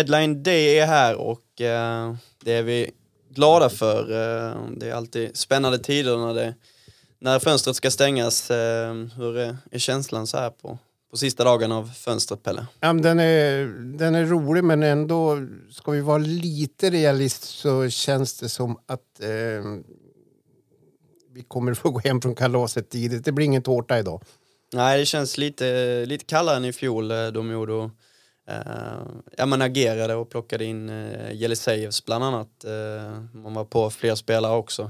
Deadline Day är här och eh, det är vi glada för. Eh, det är alltid spännande tider när, det, när fönstret ska stängas. Eh, hur är, är känslan så här på, på sista dagen av fönstret, Pelle? Ja, den, är, den är rolig, men ändå, ska vi vara lite realist så känns det som att vi kommer få gå hem från kalaset tidigt. Det blir ingen tårta idag. Nej, det känns lite, lite kallare än i fjol då Modo Uh, Eh, ja, man agerade och plockade in uh, Jelisejevs bland annat. Eh, uh, man var på fler spelare också.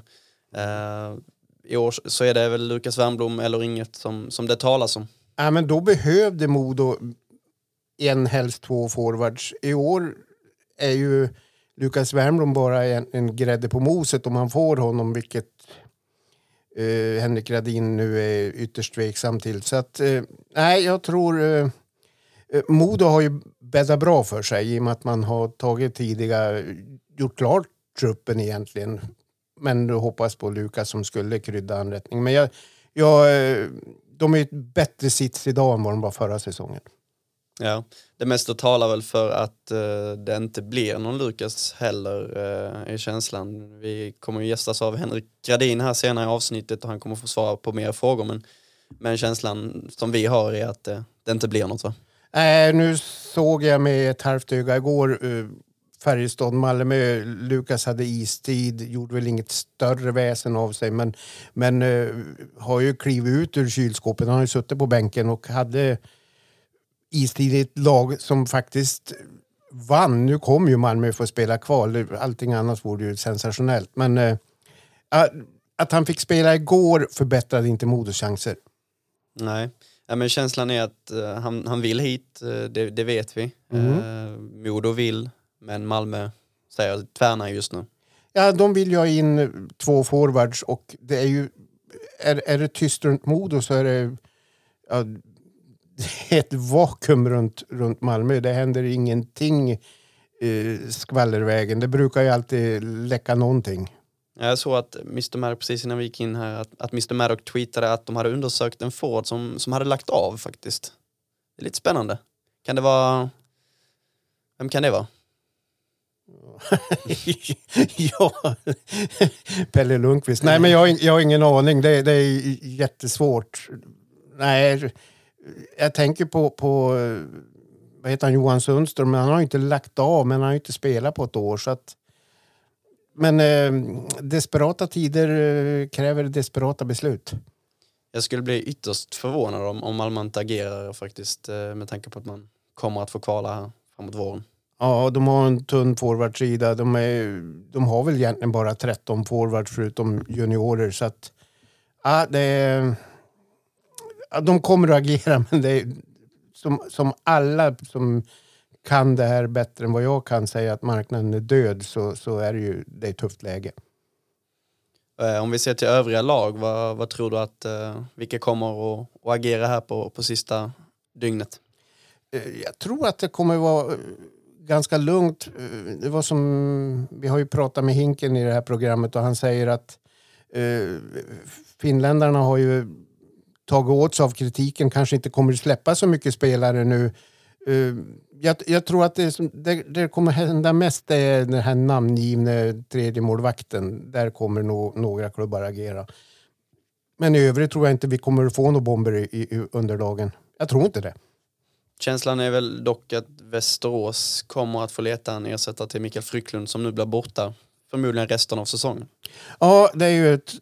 Uh, I år så är det väl Lukas Wernbloom eller inget som, som det talas om. Ja, men då behövde Modo en, helst två forwards. I år är ju Lukas Wernbloom bara en, en grädde på moset om man får honom, vilket uh, Henrik Radin nu är ytterst tveksam till. Så att, nej, jag tror Eh, Eh, Modo har ju bäddat bra för sig i och med att man har tagit tidiga, gjort klart truppen egentligen. Men du hoppas på Lukas som skulle krydda anrättningen. Men jag, jag, eh, de är i ett bättre sits idag än vad de var förra säsongen. Ja, det mesta talar väl för att uh, det inte blir någon Lukas heller uh, i känslan. Vi kommer ju gästas av Henrik Gradin här senare i avsnittet och han kommer få svara på mer frågor men, men känslan som vi har är att uh, det inte blir något va? Äh, nu såg jag med ett halvt öga igår uh, Färjestad, Malmö. Lukas hade istid, gjorde väl inget större väsen av sig men, men uh, har ju klivit ut ur kylskåpet. Han har ju suttit på bänken och hade istid i ett lag som faktiskt vann. Nu kom ju Malmö få spela kval. Allting annat vore ju sensationellt. Men uh, att han fick spela igår förbättrade inte Modos chanser. Nej. Ja, men känslan är att uh, han, han vill hit, uh, det, det, vet vi. Mm. Uh, Modo vill, men Malmö säger tvärnar just nu. Ja, de vill ju ha in två forwards och det är ju... Är, är det tyst runt Modo så är det... Ja, ett vakuum runt, runt Malmö. Det händer ingenting eh, skvallervägen. Det brukar ju alltid läcka någonting. Jag såg att Mr Maddock precis innan vi gick in här, att, att Mr Maddock tweetade att de hade undersökt en Ford som, som hade lagt av faktiskt. Det är lite spännande. Kan det vara... Vem kan det vara? ja, Pelle Lundqvist. Nej, men jag, jag har ingen aning. Det, det, är jättesvårt. Nej, jag tänker på, på vad heter han, Johan Sundström, men han har inte lagt av, men han har inte spelat på ett år. Så att, men eh, desperata tider eh, kräver desperata beslut. Jag skulle bli ytterst förvånad om, om Malmö inte agerar faktiskt eh, med tanke på att man kommer att få kvala här framåt våren. Ja, de har en tunn forwardsida. De, är, de har väl egentligen bara 13 forwards förutom juniorer. Så att, ja, det är, ja, de kommer att agera, men det är som, som alla som kan det här bättre än vad jag kan säga att marknaden är död så, så är det ju det är ett tufft läge. Eh, om vi ser till övriga lag, vad, vad tror du att uh, vilka kommer att, att agera här på, på sista dygnet? Eh, jag tror att det kommer att vara ganska lugnt. Det var som, vi har ju pratat med Hinken i det här programmet och han säger att finländarna har ju tagit åt sig av kritiken, kanske inte kommer att släppa så mycket spelare nu. Jag, jag, tror att det, som, det, det kommer hända mest är den här namngivne tredje målvakten. Där kommer no, några klubbar agera. Men i övrigt tror jag inte vi kommer att få några bomber i, i, under dagen. Jag tror inte det. Känslan är väl dock att Västerås kommer att få leta en ersättare till Mikael Frycklund som nu blir borta förmodligen resten av säsongen. Ja, det är ju ett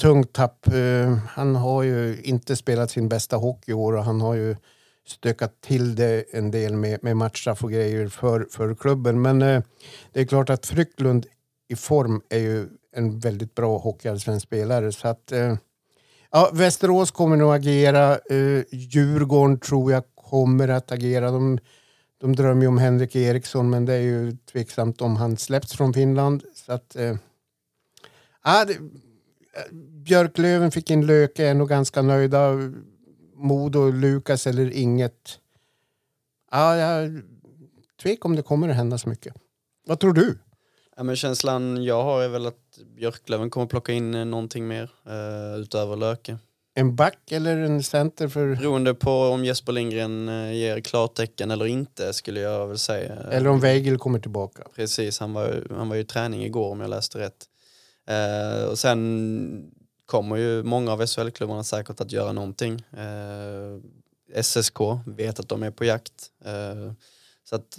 tungt tapp. Uh, han har ju inte spelat sin bästa hockey i år och han har ju stökat till det en del med, med matchstraff och grejer för, för klubben. Men eh, det är klart att Frycklund i form är ju en väldigt bra hockeyallsvensk spelare. Så att, eh, Ja, Västerås kommer nog agera. Eh, Djurgården tror jag kommer att agera. De, de drömmer ju om Henrik Eriksson men det är ju tveksamt om han släpps från Finland. Så att, eh, ja, det, Björklöven fick in Löke, är nog ganska nöjda. Modo, Lukas eller inget. Ja, jag tvek om det kommer att hända så mycket. Vad tror du? Ja, men känslan jag har är väl att Björklöven kommer plocka in eh, någonting mer uh, utöver Löke. En back eller en center? För... Beroende på om Jesper Lindgren uh, ger klartecken eller inte skulle jag väl säga. Eller om Weigel kommer tillbaka. Precis, han var, han var ju i träning igår om jag läste rätt. Uh, och sen kommer ju många av SHL-klubbarna säkert att göra någonting. Eh, SSK vet att de är på jakt. Eh, så att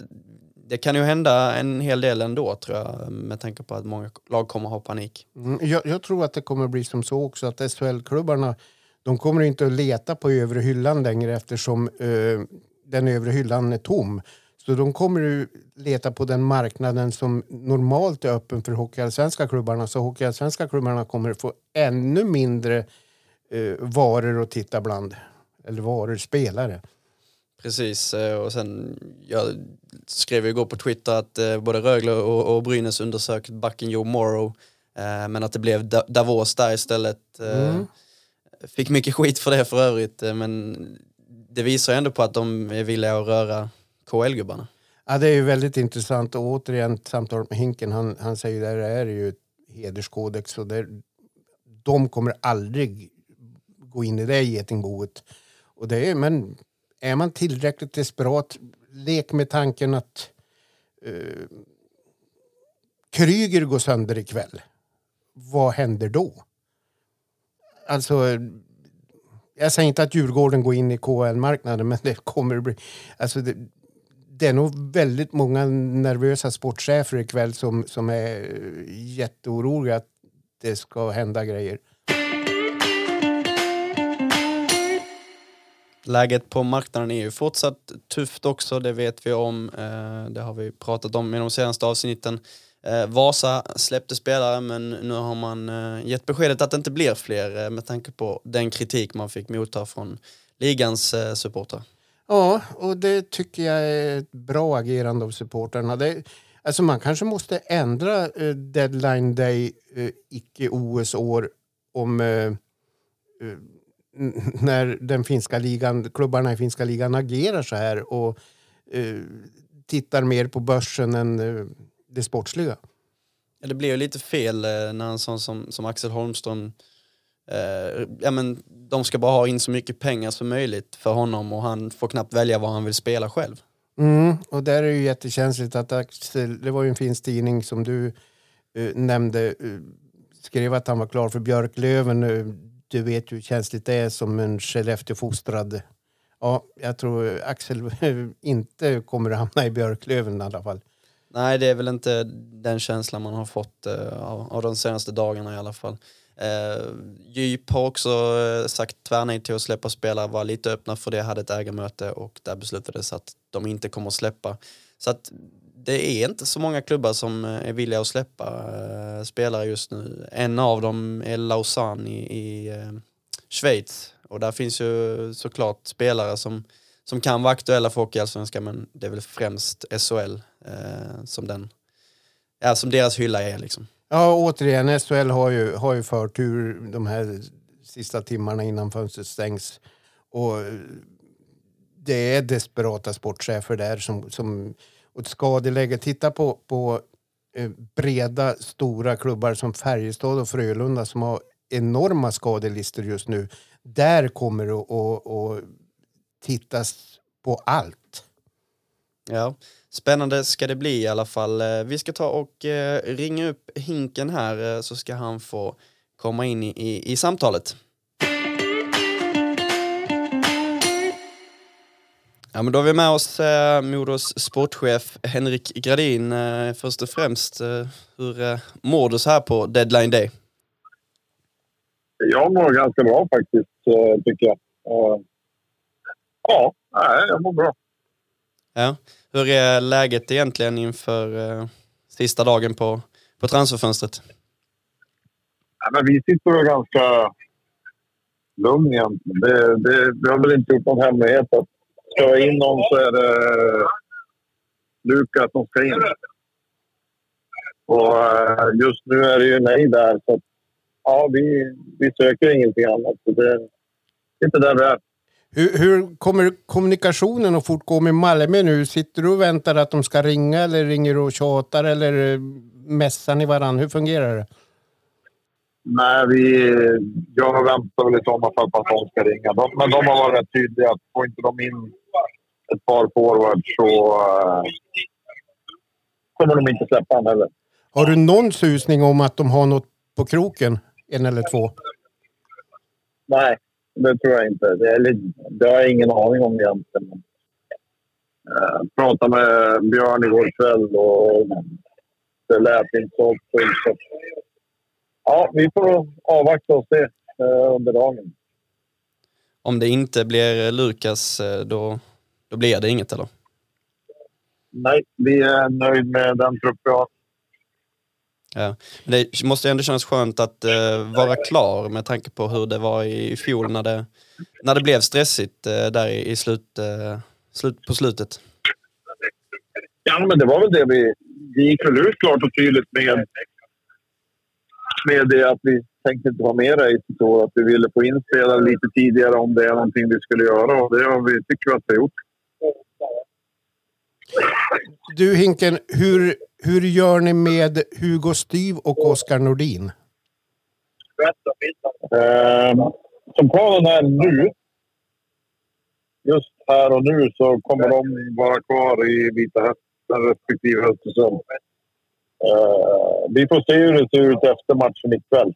det kan ju hända en hel del ändå tror jag med tanke på att många lag kommer ha panik. Mm, jag, jag, tror att det kommer bli som så också att SHL-klubbarna de kommer inte att leta på övre hyllan längre eftersom eh, den övre hyllan är tom. Så de kommer att leta på den marknaden som normalt är öppen för hockeyallsvenska klubbarna. Så hockeyallsvenska klubbarna kommer få ännu mindre eh, varor att titta bland. Eller varor, spelare. Precis, eh, och sen jag skrev igår på Twitter att eh, både Rögle och, och Brynäs undersökt backen Joe Morrow eh, men att det blev Davos där istället. Mm. Fick mycket skit för det för övrigt men det visar ändå på att de är villiga att röra KL-gubbarna. Ja, det är ju väldigt intressant och återigen samtalet med Hinken, han, han säger att det är ju ett hederskodex och där, de kommer aldrig gå in i det getingboet. Och det är, men är man tillräckligt desperat, lek med tanken att eh, uh, Kryger går sönder ikväll. Vad händer då? Alltså, jag säger inte att Djurgården går in i KL-marknaden, men det kommer bli... Alltså det, det är nog väldigt många nervösa sportchefer ikväll som, som är jätteoroliga att det ska hända grejer. Läget på marknaden är ju fortsatt tufft också, det vet vi om. Eh, det har vi pratat om i de senaste avsnitten. Eh, Vasa släppte spelare men nu har man eh, gett beskedet att det inte blir fler med tanke på den kritik man fick motta från ligans supportrar. Ja, och det tycker jag är ett bra agerande av supportrarna. Det, alltså man kanske måste ändra eh, deadline day eh, icke-OS-år om eh, när den finska ligan, klubbarna i finska ligan agerar så här och eh, tittar mer på börsen än eh, det sportsliga. Ja, det blir ju lite fel eh, när en sån som, som Axel Holmström eh, ja, men de ska bara ha in så mycket pengar som möjligt för honom och han får knappt välja vad han vill spela själv. Mm, och där är det ju jättekänsligt att Axel, det var ju en finsk tidning som du eh, nämnde, eh, skrev att han var klar för Björklöven du vet hur känsligt det är som en Skellefteåfostrad. Ja, jag tror Axel inte kommer att hamna i Björklöven i alla fall. Nej, det är väl inte den känslan man har fått uh, av, de senaste dagarna i alla fall. Eh, uh, Djup har också uh, sagt tvärnej till att släppa spelare, var lite öppna för det, hade ett ägarmöte och där beslutades att de inte kommer att släppa. Så att det är inte så många klubbar som eh, är villiga att släppa uh, spelare just nu. En av dem är Lausanne i, i uh, Schweiz och där finns ju såklart spelare som, som kan vara aktuella för Hockeyallsvenskan men det är väl främst SHL uh, som, den, ja, som deras hylla är liksom. Ja, återigen, SHL har ju, har ju förtur de här sista timmarna innan fönstret stängs. Och eh, det är desperata sportchefer där som, som och skadeläge. Titta på, på eh, breda, stora klubbar som Färjestad och Frölunda som har enorma skadelistor just nu. Där kommer det att tittas på allt. Ja, spännande ska det bli i alla fall. Eh, vi ska ta och eh, ringa upp Hinken här eh, så ska han få komma in i, i, i samtalet. Ja, men då har vi med oss eh, Modos sportchef Henrik Gradin. Eh, först och främst, eh, hur eh, mår du så här på deadline day? Jag mår ganska bra faktiskt, eh, tycker jag. Och, ja, nej, jag mår bra. Ja. Hur är läget egentligen inför eh, sista dagen på, på transferfönstret? Ja, men vi sitter ganska lugn egentligen. Det, det, vi har väl inte gjort någon hemlighet att ska jag in någon så är det Lukas som ska in. Och eh, just nu är det ju nej där. Så ja, vi, vi söker ingenting annat. Så det är inte där vi är. Hur, hur kommer kommunikationen att fortgå med Malmö nu? Sitter du och väntar att de ska ringa eller ringer du och tjatar eller mässar ni varandra? Hur fungerar det? Nej, vi, jag väntar väl i sådana fall på att de ska ringa. De, men de har varit rätt tydliga att får inte de in ett par forwards så uh, kommer de inte släppa honom heller. Har du någon susning om att de har något på kroken? En eller två? Nej, det tror jag inte. Det, är, det har jag ingen aning om egentligen. Jag uh, pratade med Björn igår kväll och det lät inte så fullt. Ja, vi får avvakta och se uh, under dagen. Om det inte blir Lukas, eh, då, då blir det inget eller? Nej, vi är nöjda med den trupp vi har. Ja. Det måste ändå kännas skönt att uh, vara klar med tanke på hur det var i fjol när det, när det blev stressigt uh, där i, i slut, uh, slut, på slutet. Ja, men det var väl det vi, vi gick väl ut klart och tydligt med, med det att vi tänkte inte vara med i sitt år. Att vi ville få in spelare lite tidigare om det är någonting vi skulle göra och det har vi, tycker vi att vi har gjort. Du Hinken, hur, hur gör ni med Hugo Styv och Oskar Nordin? Eh, som planen är nu, just här och nu, så kommer de vara kvar i Vita Hästen respektive Östersund. Eh, vi får se hur det ser ut efter matchen ikväll.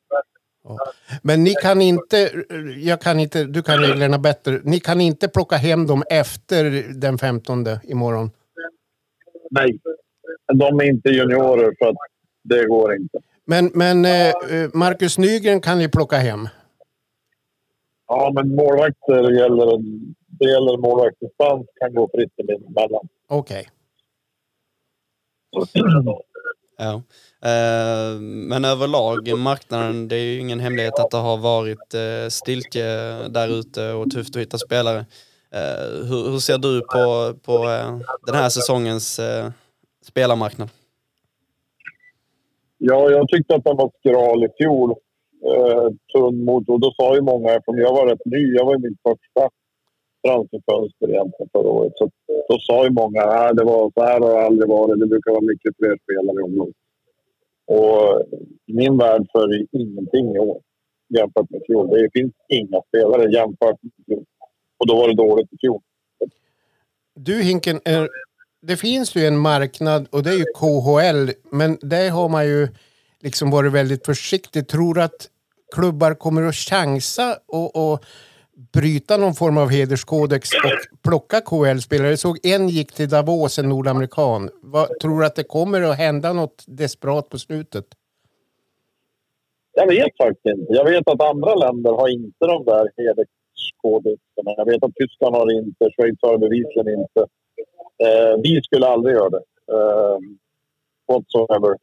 Men ni kan inte, jag kan inte, du kan reglerna bättre. Ni kan inte plocka hem dem efter den 15 imorgon? Nej, de är inte juniorer för att det går inte. Men, men eh, Marcus Nygren kan ni plocka hem? Ja, men målvakter gäller, det gäller målvaktsdispens kan gå fritt emellan. Okej. Okay. Ja. Eh, men överlag, marknaden, det är ju ingen hemlighet att det har varit eh, stiltje där ute och tufft att hitta spelare. Eh, hur, hur, ser du på, på den här säsongens spelarmarknad? Ja, jag tyckte att den var skral i fjol. Eh, tunn mot, och då sa ju många, eftersom jag var rätt ny, jag var i mitt första transferfönster egentligen förra året. Så då sa ju många att det var så här har det aldrig varit. Det brukar vara mycket fler spelare i området. Och min värld för ingenting i år jämfört med fjol. Det finns inga spelare jämfört med fjol. Och då var det dåligt i fjol. Du Hinken, det finns ju en marknad och det är ju KHL. Men där har man ju liksom varit väldigt försiktig. Tror att klubbar kommer att chansa och, och bryta någon form av hederskodex och plocka KHL-spelare. Jag såg en gick till Davos, en nordamerikan. Vad, tror du att det kommer att hända något desperat på slutet? Jag vet faktiskt inte. Jag vet att andra länder har inte de där hederskodexerna. Jag vet att Tyskland har inte, Schweiz har bevisligen inte. Eh, vi skulle aldrig göra det. Eh, whatsoever.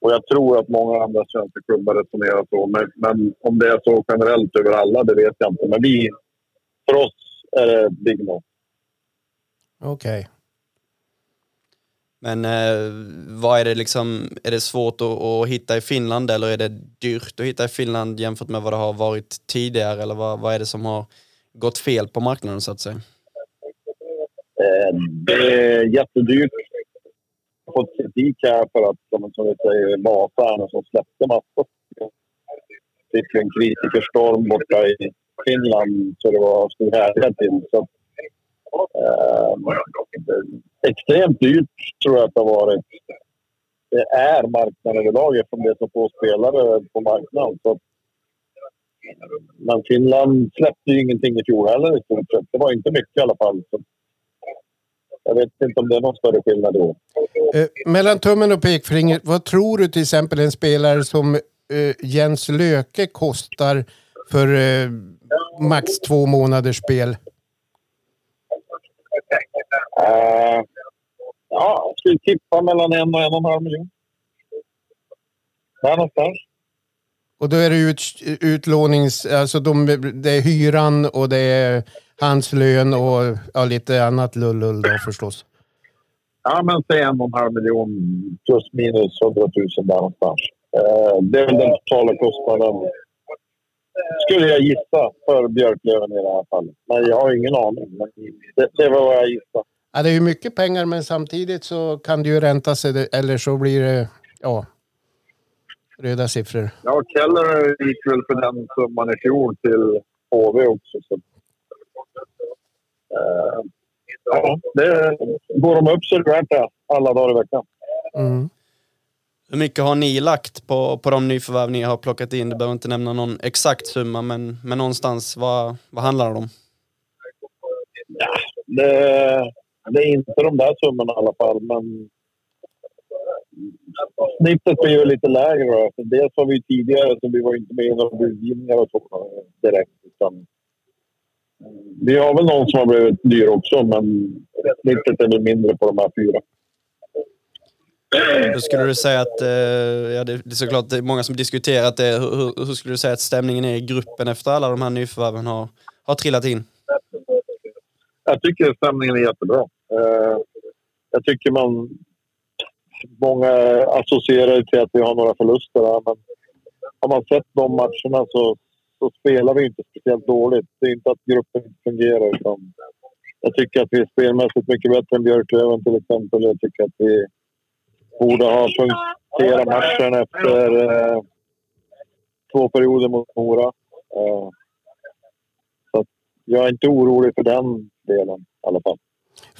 Och jag tror att många andra svenska klubbar resonerar så. Men, men, om det är så generellt över alla, det vet jag inte. Men vi, för oss är det big no. Okej. Okay. Men eh, vad är det liksom, är det svårt att, att, hitta i Finland eller är det dyrt att hitta i Finland jämfört med vad det har varit tidigare? Eller vad, vad är det som har gått fel på marknaden så att säga? Eh, det är jättedyrt fått kritik här för att, som vi säger, som släppte massor. Fick en kritikerstorm borta i Finland så det var stor härlighet till. Så, eh, extremt dyrt tror jag att det har varit. Det är marknaden överlag eftersom det är så få spelare på marknaden. Så, men Finland släppte ju ingenting i fjol heller i stort sett. Det var inte mycket i alla fall. Så, jag vet inte om det är någon större skillnad då. Eh, mellan tummen och pekfingret, vad tror du till exempel en spelare som eh, Jens Löke kostar för eh, max två månaders spel? Uh, ja, skulle tippa mellan en och en och en halv miljon. Där någonstans. Och då är det ut, utlånings... Alltså de, det är hyran och det är hans lön och ja, lite annat lullull då förstås. Ja, men säg en och en halv miljon plus minus hundratusen där någonstans. Eh, det är väl den totala kostnaden, skulle jag gissa, för Björklöven i det här fallet. Men jag har ingen aning. Men det, det var vad jag gissade. Ja, det är ju mycket pengar men samtidigt så kan det ju ränta sig eller så blir det ja, röda siffror. Ja, Keller gick väl för den summan i fjol till HV också. Så. Uh, ja, det, går de upp så är det värt det alla dagar i veckan. Mm. Hur mycket har ni lagt på, på de nyförvärv ni har plockat in? Du behöver inte nämna någon exakt summa, men, men någonstans, vad, vad handlar det om? Ja, det, det är inte de där summorna i alla fall, men snittet blir ju lite lägre. Då. Dels var vi tidigare, så vi var inte med i några budgivningar och så direkt. Utan vi har väl någon som har blivit dyr också, men snittet är mindre på de här fyra. Hur skulle du säga att, eh, ja det, är såklart det är många som diskuterat det, hur, hur, skulle du säga att stämningen är i gruppen efter alla de här nyförvärven har, har trillat in? Jag tycker stämningen är jättebra. Eh, jag tycker man... Många associerar till att vi har några förluster här, men har man sett de matcherna så, så spelar vi inte speciellt dåligt. Det är inte att gruppen inte fungerar, utan jag tycker att vi är spelmässigt mycket bättre än Björklöven till exempel. Jag tycker att vi borde ha punkterat matchen efter eh, två perioder mot Mora. Eh, så jag är inte orolig för den delen i alla fall.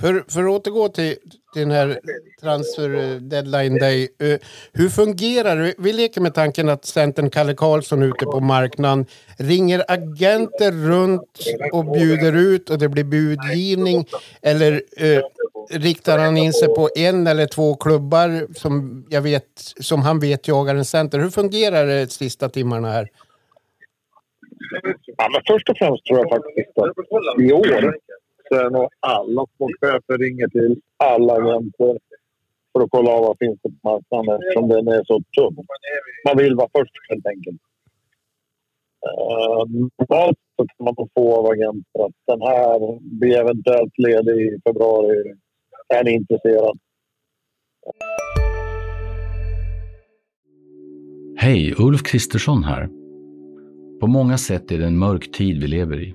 För, för att återgå till, till den här transfer eh, deadline day. Eh, hur fungerar det? Vi leker med tanken att centern Kalle Karlsson ute på marknaden ringer agenter runt och bjuder ut och det blir budgivning. Eller eh, riktar han in sig på en eller två klubbar som, jag vet, som han vet jagar en center? Hur fungerar det de sista timmarna här? Ja, men först och främst tror jag faktiskt att i år så och alla sportchefer ringer till alla agenter för att kolla av vad finns det på marknaden eftersom den är så tunn. Man vill vara först helt enkelt. Uh, normalt så kan man få av agenter att den här blir eventuellt ledig i februari. Är ni intresserad? Hej, Ulf Kristersson här. På många sätt är det en mörk tid vi lever i.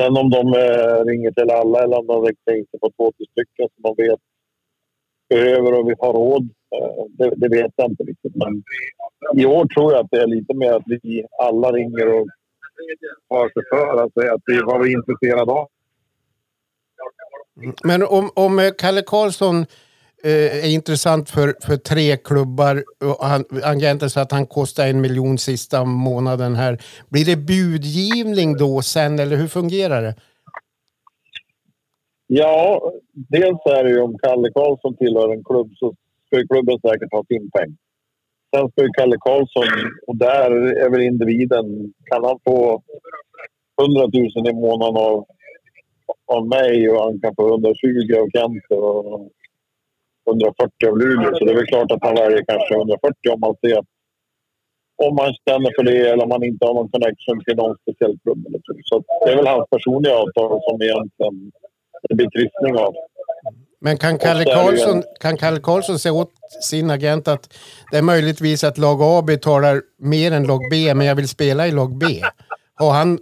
Sen om de eh, ringer till alla eller om de riktar in sig på två, tre stycken som de vet behöver och vi har råd, eh, det, det, vet jag inte riktigt. Men i år tror jag att det är lite mer att vi alla ringer och har sig för att säga att vi var vi intresserade av. Men om, om eh, Kalle Karlsson eh, Eh, är intressant för, för tre klubbar. Och han, agenten sa att han kostar en miljon sista månaden här. Blir det budgivning då sen eller hur fungerar det? Ja, dels är det ju om Kalle Karlsson tillhör en klubb så ska klubben säkert ha sin peng. Sen ska ju Kalle Karlsson, och där är väl individen, kan han få 100 000 i månaden av, av mig och han kan få 120 av Kent och 140 av Luleå. Så det är väl klart att man väljer kanske 140 om man ser om man känner för det eller om man inte har någon connection till någon speciell klubb. Så det är väl hans personliga avtal som egentligen det blir kryssning av. Men kan Kalle, Karlsson, kan Kalle Karlsson säga åt sin agent att det är möjligtvis att lag A betalar mer än lag B, men jag vill spela i lag B? Och han,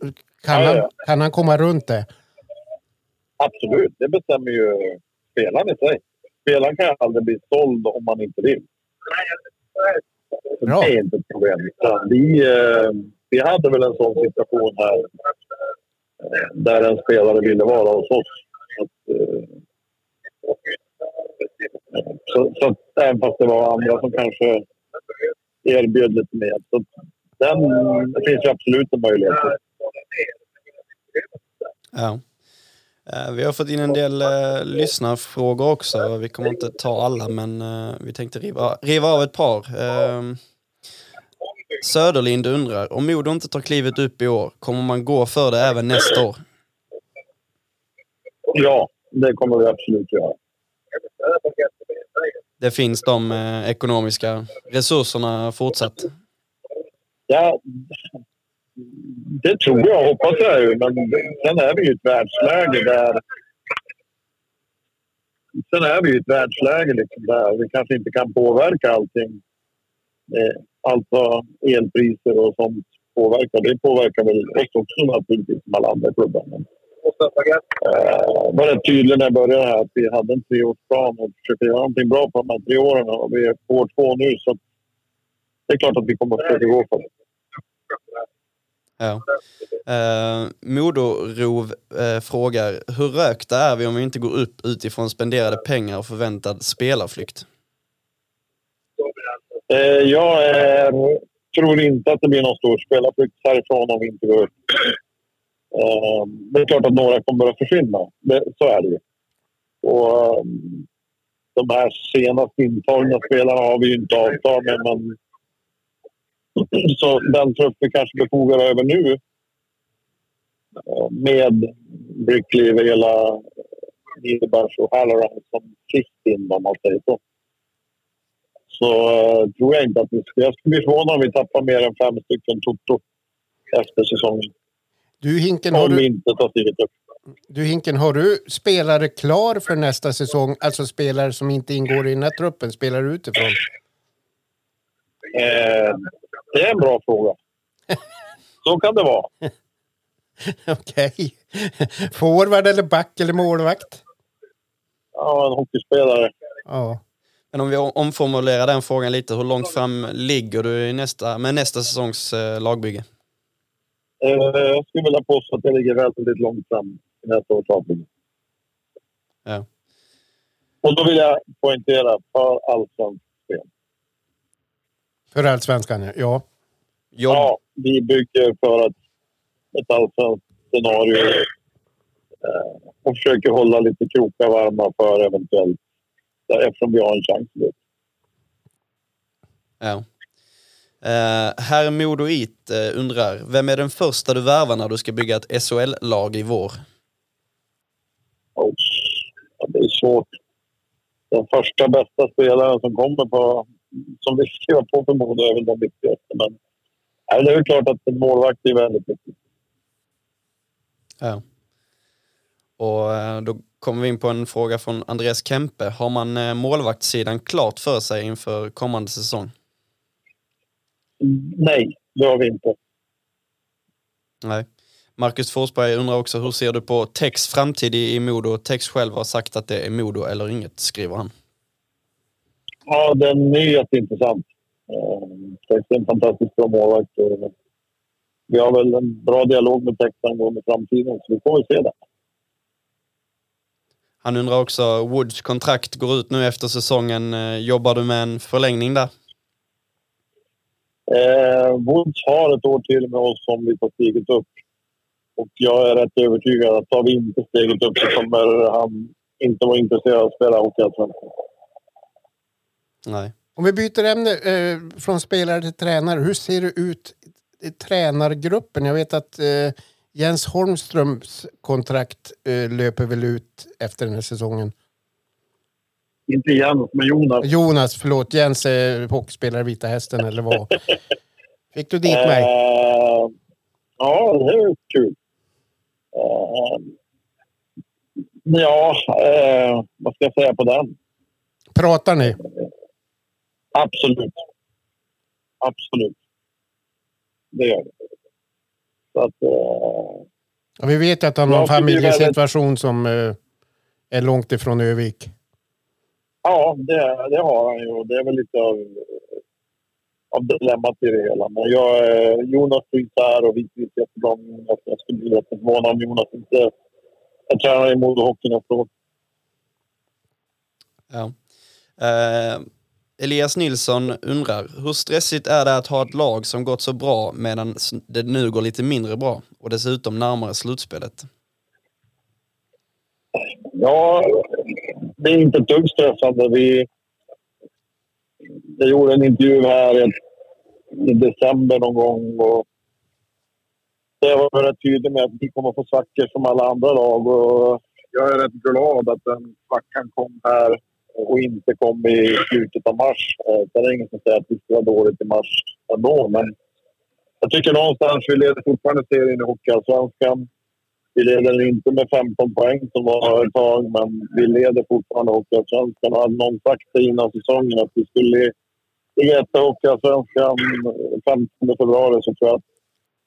kan. Han, kan han komma runt det? Absolut, det bestämmer ju spelaren i sig spelaren kan aldrig bli såld om man inte vill. Bra. Det är inte ett problem. Vi, eh, vi hade väl en sån situation här eh, där en spelare ville vara hos oss. Eh, Så, så även fast det var andra som kanske erbjöd lite mer. Så den, det finns ju absolut en möjlighet. Ja. Eh, vi har fått in en del eh, lyssnarfrågor också. Vi kommer inte ta alla, men eh, vi tänkte riva, riva av ett par. Eh, Söderlind undrar, om Modo inte tar klivet upp i år, kommer man gå för det även nästa år? Ja, det kommer vi absolut göra. Det finns de eh, ekonomiska resurserna fortsatt? Ja, det tror jag, hoppas jag ju. Men sen är vi i ett världsläge där... Sen är vi i ett världsläge liksom där vi kanske inte kan påverka allting. Eh, allt alltså elpriser och sånt påverkar. Det påverkar väl oss också naturligtvis som alla andra klubbar. Men, eh, var rätt tydlig när jag började här att vi hade en treårsplan och försökte göra någonting bra på de här tre åren. Och vi är på år två nu så det är klart att vi kommer att försöka gå för det. Ja. Eh, Modorov eh, frågar, hur rökta är vi om vi inte går upp utifrån spenderade pengar och förväntad spelarflykt? Eh, jag är, eh, tror inte att det blir någon stor spelarflykt härifrån om vi inte går upp. Eh, det är klart att några kommer att försvinna. Det, så är det ju. Och, eh, de här senast intagna spelarna har vi ju inte avtal med, men så den trupp vi kanske befogar över nu eh, med Brickley, Vela, Niederbach och Halloran som sist in om man säger så. Så uh, tror jag inte att vi... Jag skulle bli förvånad om vi tappar mer än fem stycken Toto efter säsongen. Du Hinken, har du, inte tar steget upp. du Hinken, har du spelare klar för nästa säsong? Alltså spelare som inte ingår i den här truppen, spelare utifrån? Eh, det är en bra fråga. Så kan det vara. Okej. Forward eller back eller målvakt? Ja, en hockeyspelare. Ja. Men om vi omformulerar den frågan lite, hur långt fram ligger du i nästa, med nästa säsongs eh, lagbygge? Eh, jag skulle vilja påstå att det ligger väldigt långt fram i nästa års avbygge. Ja. Och då vill jag poängtera för allsvenskt spel. För allsvenskan, ja. ja. Jobb, Ja, vi bygger för att ett allsvenskt scenario eh, och försöker hålla lite krokar varma för eventuellt eftersom vi har en chans. Ja. Eh, herr Modoit eh, undrar, vem är den första du värvar när du ska bygga ett SHL-lag i vår? Ja, det är svårt. Den första bästa spelaren som kommer på, som vi skriver på för Modo är väl den viktigaste. Men ja, det är väl klart att en målvakt är väldigt viktigt. Ja. Och eh, då kommer vi in på en fråga från Andreas Kempe. Har man eh, målvaktssidan klart för sig inför kommande säsong? Nej, det har vi inte. Nej. Marcus Forsberg undrar också, hur ser du på Tex framtid i i Modo? Tex själv har sagt att det är Modo eller inget, skriver han. Ja, den är jätteintressant. Eh, Tex är en fantastiskt bra målvakt. Vi har väl en bra dialog med Tex angående framtiden, så vi får väl se det. Han undrar också, Woods kontrakt går ut nu efter säsongen. Eh, Jobbar du med en förlängning där? Eh, Woods har ett år till med oss om vi tar steget upp. Och jag är rätt övertygad att tar vi inte steget upp så kommer han inte vara intresserad av att spela Hockeyallsvenskan. Nej. Om vi byter ämne eh, från spelare till tränare. Hur ser det ut i tränargruppen? Jag vet att eh, Jens Holmströms kontrakt eh, löper väl ut efter den här säsongen. Inte Jens, men Jonas. Jonas, förlåt. Jens är hockeyspelare Vita Hästen eller vad? Fick du dit mig? Eh, ja, det är kul. Eh, ja, eh, vad ska jag säga på den? Pratar ni? Absolut. Absolut. Det gör vi. Så att... Eh, Ja, vi vet att han har en det familjesituation som eh, är långt ifrån Övik. ja, det, det har han ju. Det är väl lite av, av dilemmat i det hela. Men jag, eh, Jonas finns här och vi trivs jättebra med Jonas. Jag skulle bli jätteförvånad om Jonas inte är tränare i Modo Hockey nästa år. Ja. Eh, Elias Nilsson undrar, hur stressigt är det att ha ett lag som gått så bra medan det nu går lite mindre bra och dessutom närmare slutspelet? Ja, det är inte ett dugg stressande. Vi, jag gjorde en intervju här i, december någon gång och jag var rätt tydlig med att vi kommer få svackor som alla andra lag. Och jag är rätt glad att den svackan kom här och inte kom i slutet av mars. Eh, det är ingen som säger att vi skulle vara dåligt i mars ändå, men jag tycker någonstans vi leder fortfarande serien i Hockeyallsvenskan. Vi leder inte med 15 poäng som var ett tag, men vi leder fortfarande Hockeyallsvenskan. Hade någon sagt det innan säsongen att vi skulle ligga etta i Hockeyallsvenskan 15 februari så tror jag att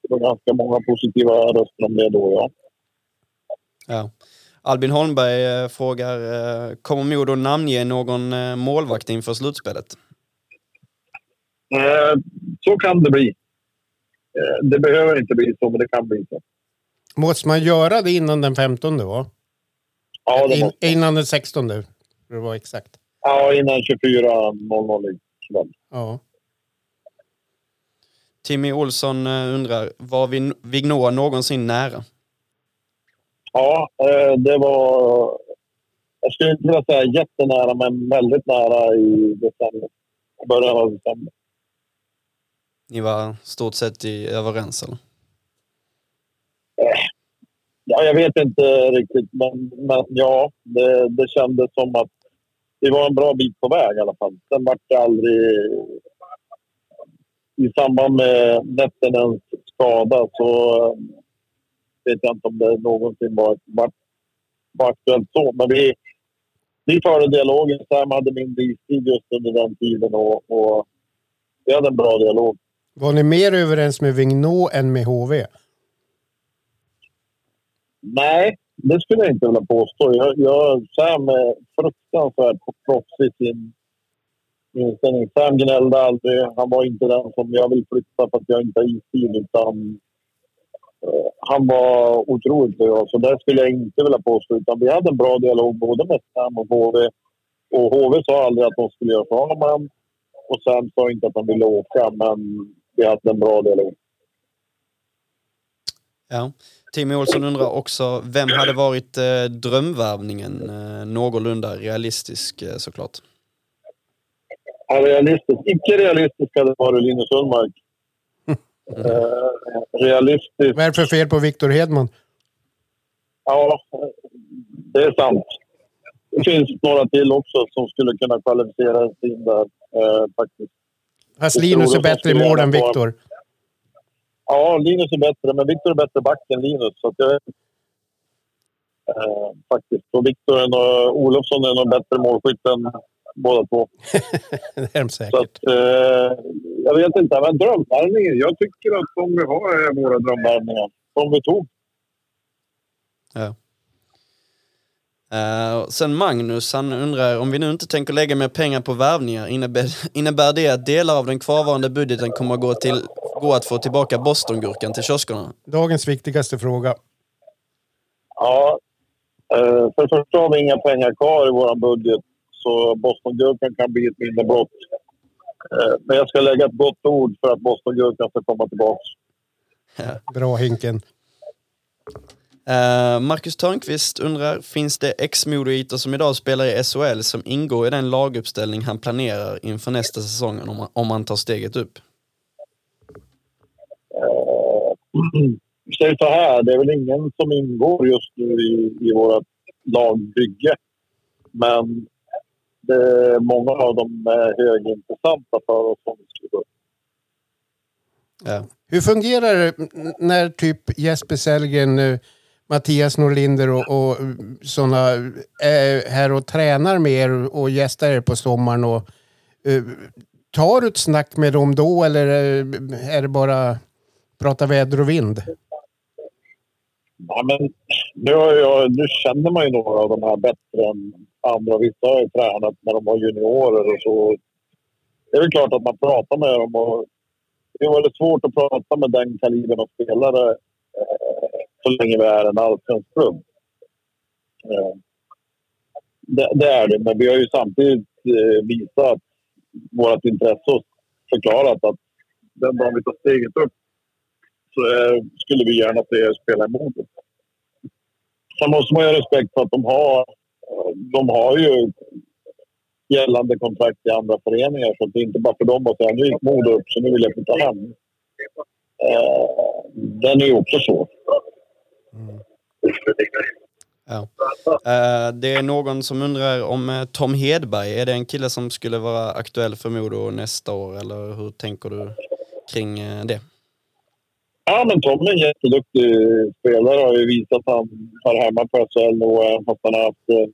det var ganska många positiva röster om det då, ja. Ja. Albin Holmberg eh, frågar, eh, kommer Modo namnge någon eh, målvakt inför slutspelet? Så kan det bli. Det behöver inte bli så, men det kan bli så. Måste man göra det innan den 15 va? Ja, det In, innan den 16 för att vara exakt. Ja, innan 24.00 ikväll. Ja. Timmy Olsson undrar, var Vignoa någonsin nära? Ja, eh, det var... Jag skulle inte vilja säga jättenära, men väldigt nära i december. Början av december. Ni var stort sett i överens, eller? Eh, ja, jag vet inte riktigt, men, men ja, det, det kändes som att vi var en bra bit på väg i alla fall. Sen vart det aldrig... I samband med Nettenens skada så vet jag inte om det någonsin var, var, var aktuellt så. Men vi, vi förde dialogen. Sam hade mindre istid just under den tiden och, och vi hade en bra dialog. Var ni mer överens med Vignå än med HV? Nej, det skulle jag inte vilja påstå. Jag, jag, Sam är fruktansvärt proffsig i sin inställning. Sam gnällde aldrig. Han var inte den som jag vill flytta för att jag inte har istid. Utan han var otroligt bra, så det skulle jag inte vilja påstå. Utan vi hade en bra dialog både med Sam och HV. Och HV sa aldrig att de skulle göra sig av med honom. Och Sam sa inte att han ville åka, men vi hade en bra dialog. Ja. Timmy Olsson undrar också, vem hade varit eh, drömvärvningen? Eh, någorlunda realistisk eh, såklart. Ja, realistisk. Icke realistisk hade varit Linus Ullmark. Eh, realistiskt. Vad är det för fel på Victor Hedman? Ja, det är sant. Det finns några till också som skulle kunna kvalificera sig in där eh, faktiskt. Fast Linus är bättre i mål än Victor. Ja, Linus är bättre, men Victor är bättre back än Linus. Så jag, eh, faktiskt. Och Victor och Olofsson är nog bättre målskytt än båda två. det är de säkert. Så att, eh, jag vet inte, men drömvärvningen. Jag tycker att de vi har är våra drömvärvningar. Som vi tog. Ja. Uh, sen Magnus, han undrar om vi nu inte tänker lägga mer pengar på värvningar, innebär, innebär det att delar av den kvarvarande budgeten kommer att gå, till, gå att få tillbaka Bostongurkan till kioskerna? Dagens viktigaste fråga. Ja, uh, för det första har vi inga pengar kvar i vår budget så Bostongurkan kan bli ett minne blott. Eh, men jag ska lägga ett gott ord för att Bostongurkan ska komma tillbaka. Bra Hinken. Uh, Marcus Törnqvist undrar, finns det ex-modoiter som idag spelar i SHL som ingår i den laguppställning han planerar inför nästa säsong om man, om man tar steget upp? Uh, säger så här, det är väl ingen som ingår just nu i, i vårt lagbygge. Men det, många av dem är högintressanta för oss om vi skulle gå ja. Hur fungerar det när typ Jesper Sellgren, eh, Mattias Norlinder och, och sådana är här och tränar med er och gästar er på sommaren? Och, uh, tar du ett snack med dem då eller är det bara prata väder och vind? Ja, men nu, jag, nu känner man ju några av de här bättre än andra. Vissa har ju tränat när de var juniorer och så. Det är väl klart att man pratar med dem. Och det är väldigt svårt att prata med den kalibern av spelare eh, så länge vi är en allsvensk klubb. Eh, det, det, är det, men vi har ju samtidigt eh, visat vårt intresse och förklarat att den dagen vi tar steget upp så eh, skulle vi gärna se er spela i Sen måste man ju ha respekt för att de har, de har ju gällande kontrakt i andra föreningar. Så det är inte bara för dem att säga nu gick Modo upp så nu vill jag flytta hem. Eh, den är ju också svår. Mm. Ja. Eh, det är någon som undrar om eh, Tom Hedberg, är det en kille som skulle vara aktuell för Modo nästa år eller hur tänker du kring eh, det? Ja, men Tommy är en jätteduktig eh, spelare och har ju visat att han har hemma på SHL och eh, att han har haft eh,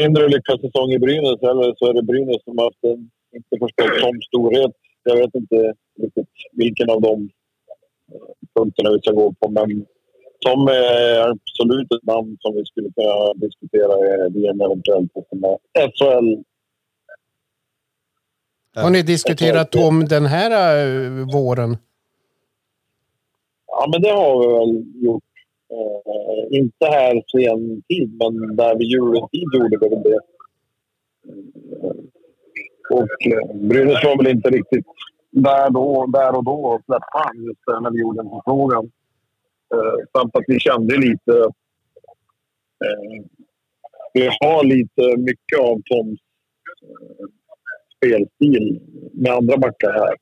mindre lyckad säsong i Brynäs eller så är det Brynäs som har haft en, inte förstått Toms storhet. Jag vet inte riktigt vilken av de punkterna vi ska gå på men Tom är absolut ett namn som vi skulle kunna diskutera vid en eventuell SHL. Har ni diskuterat Tom den här våren? Ja, men det har vi väl gjort. Eh, inte här sen tid, men där vid juletid gjorde vi väl det. Eh, och eh, Brynäs var väl inte riktigt där, då, där och då och släppte han just när vi gjorde en förfrågan. Eh, samt att vi kände lite... Eh, vi har lite mycket av Toms eh, spelstil med andra backar här.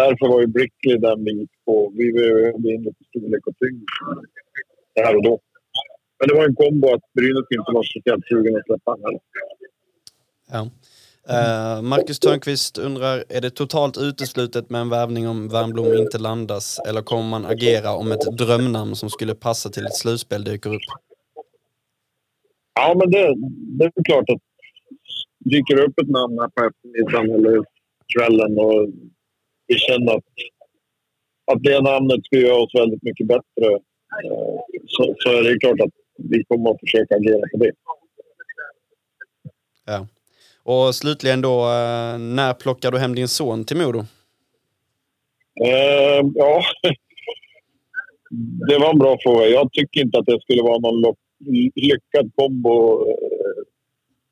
Därför var ju Brickley den vi gick på. Vi behövde in lite storlek och tyngd här och då. Men det var en kombo att Brynäs inte var speciellt sugen att släppa honom. Ja. Uh, Marcus Törnqvist undrar, är det totalt uteslutet med en värvning om Värnblom inte landas eller kommer man agera om ett drömnamn som skulle passa till ett slutspel dyker upp? Ja, men det, det är klart att dyker upp ett namn här på eftermiddagen eller kvällen och vi känner att, att det namnet skulle göra oss väldigt mycket bättre uh, så, så är det klart att vi kommer att försöka agera på det. Ja. Och slutligen då, eh, när plockar du hem din son till Modo? Uh, ja, det var en bra fråga. Jag tycker inte att det skulle vara någon lyckad kombo eh,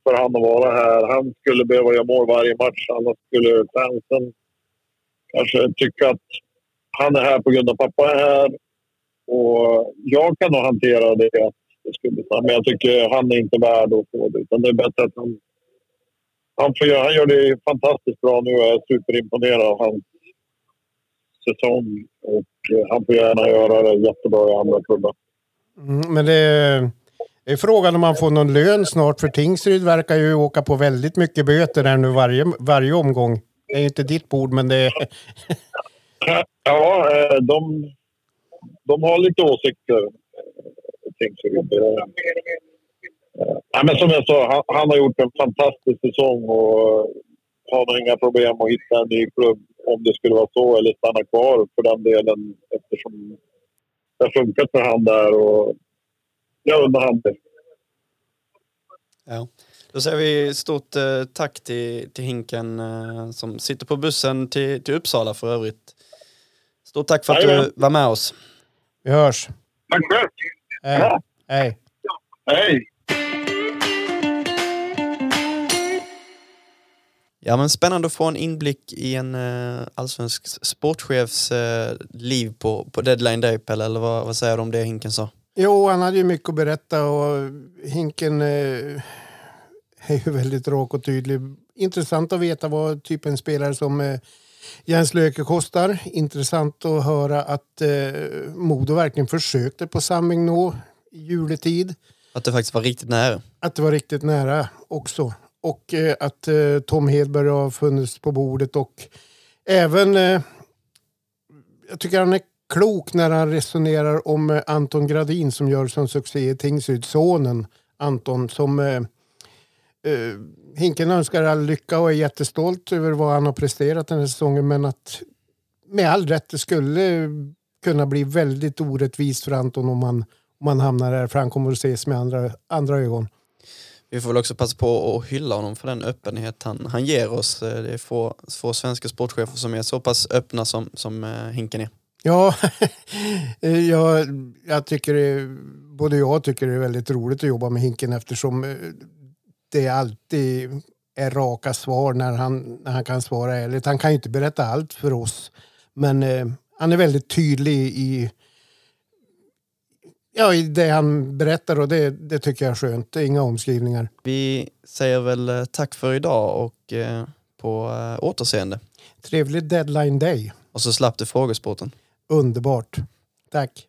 för han att vara här. Han skulle behöva göra mål varje match, annars skulle fansen Alltså, kanske tycka att han är här på grund av pappa är här. Och jag kan nog hantera det, att det skulle, men jag tycker han är inte värd att få det. Utan det är bättre att han han, får göra, han gör det fantastiskt bra nu och jag är superimponerad av hans säsong. Och eh, han får gärna göra det jättebra i andra klubbar. Mm, men det är, det är frågan om han får någon lön snart för Tingsryd verkar ju åka på väldigt mycket böter här nu varje, varje omgång. Det är inte ditt bord men det ja, eh, de, de har lite åsikter. Eh, Tingsryd. Ja, men som jag sa, han, han, har gjort en fantastisk säsong och har inga problem att hitta en ny klubb om det skulle vara så, eller stanna kvar för den delen eftersom det har funkat för han där och jag undrar han det. Ja. Då säger vi stort eh, tack till, till Hinken eh, som sitter på bussen till, till Uppsala för övrigt. Stort tack för att du var med oss. Vi hörs. Tack själv. Hej. Hej. Hej. Ja, men spännande att få en inblick i en uh, allsvensk sportchefs uh, liv på, på deadline day, Pelle, eller vad, vad säger du om det Hinken sa? Jo, han hade ju mycket att berätta och Hinken uh, är ju väldigt rak och tydlig. Intressant att veta vad typ en spelare som uh, Jens Löke kostar. Intressant att höra att uh, Modo verkligen försökte på Samming nå i juletid. Att det faktiskt var riktigt nära. Att det var riktigt nära också och eh, att eh, Tom Hedberg har funnits på bordet och även eh, jag tycker han är klok när han resonerar om eh, Anton Gradin som gör som succé i Tingsryd, sonen Anton som eh, eh, Hinken önskar all lycka och är jättestolt över vad han har presterat den här säsongen men att med all rätt det skulle kunna bli väldigt orättvist för Anton om han, om han hamnar där för han kommer att ses med andra, andra ögon. Vi får väl också passa på att hylla honom för den öppenhet han, han ger oss. Eh, det är få, få svenska sportchefer som är så pass öppna som, som uh, Hinken är. Ja, jag, jag tycker det, både jag tycker det är väldigt roligt att jobba med Hinken eftersom det alltid är raka svar när han, när han kan svara ärligt. Han kan ju inte berätta allt för oss. Men eh, han är väldigt tydlig i, ja, i det han berättar och det, det tycker jag är skönt. Inga omskrivningar. Vi säger väl eh, tack för idag och eh, på eh, återseende. Trevlig deadline day. Och så slapp du frågesporten. Underbart. Tack.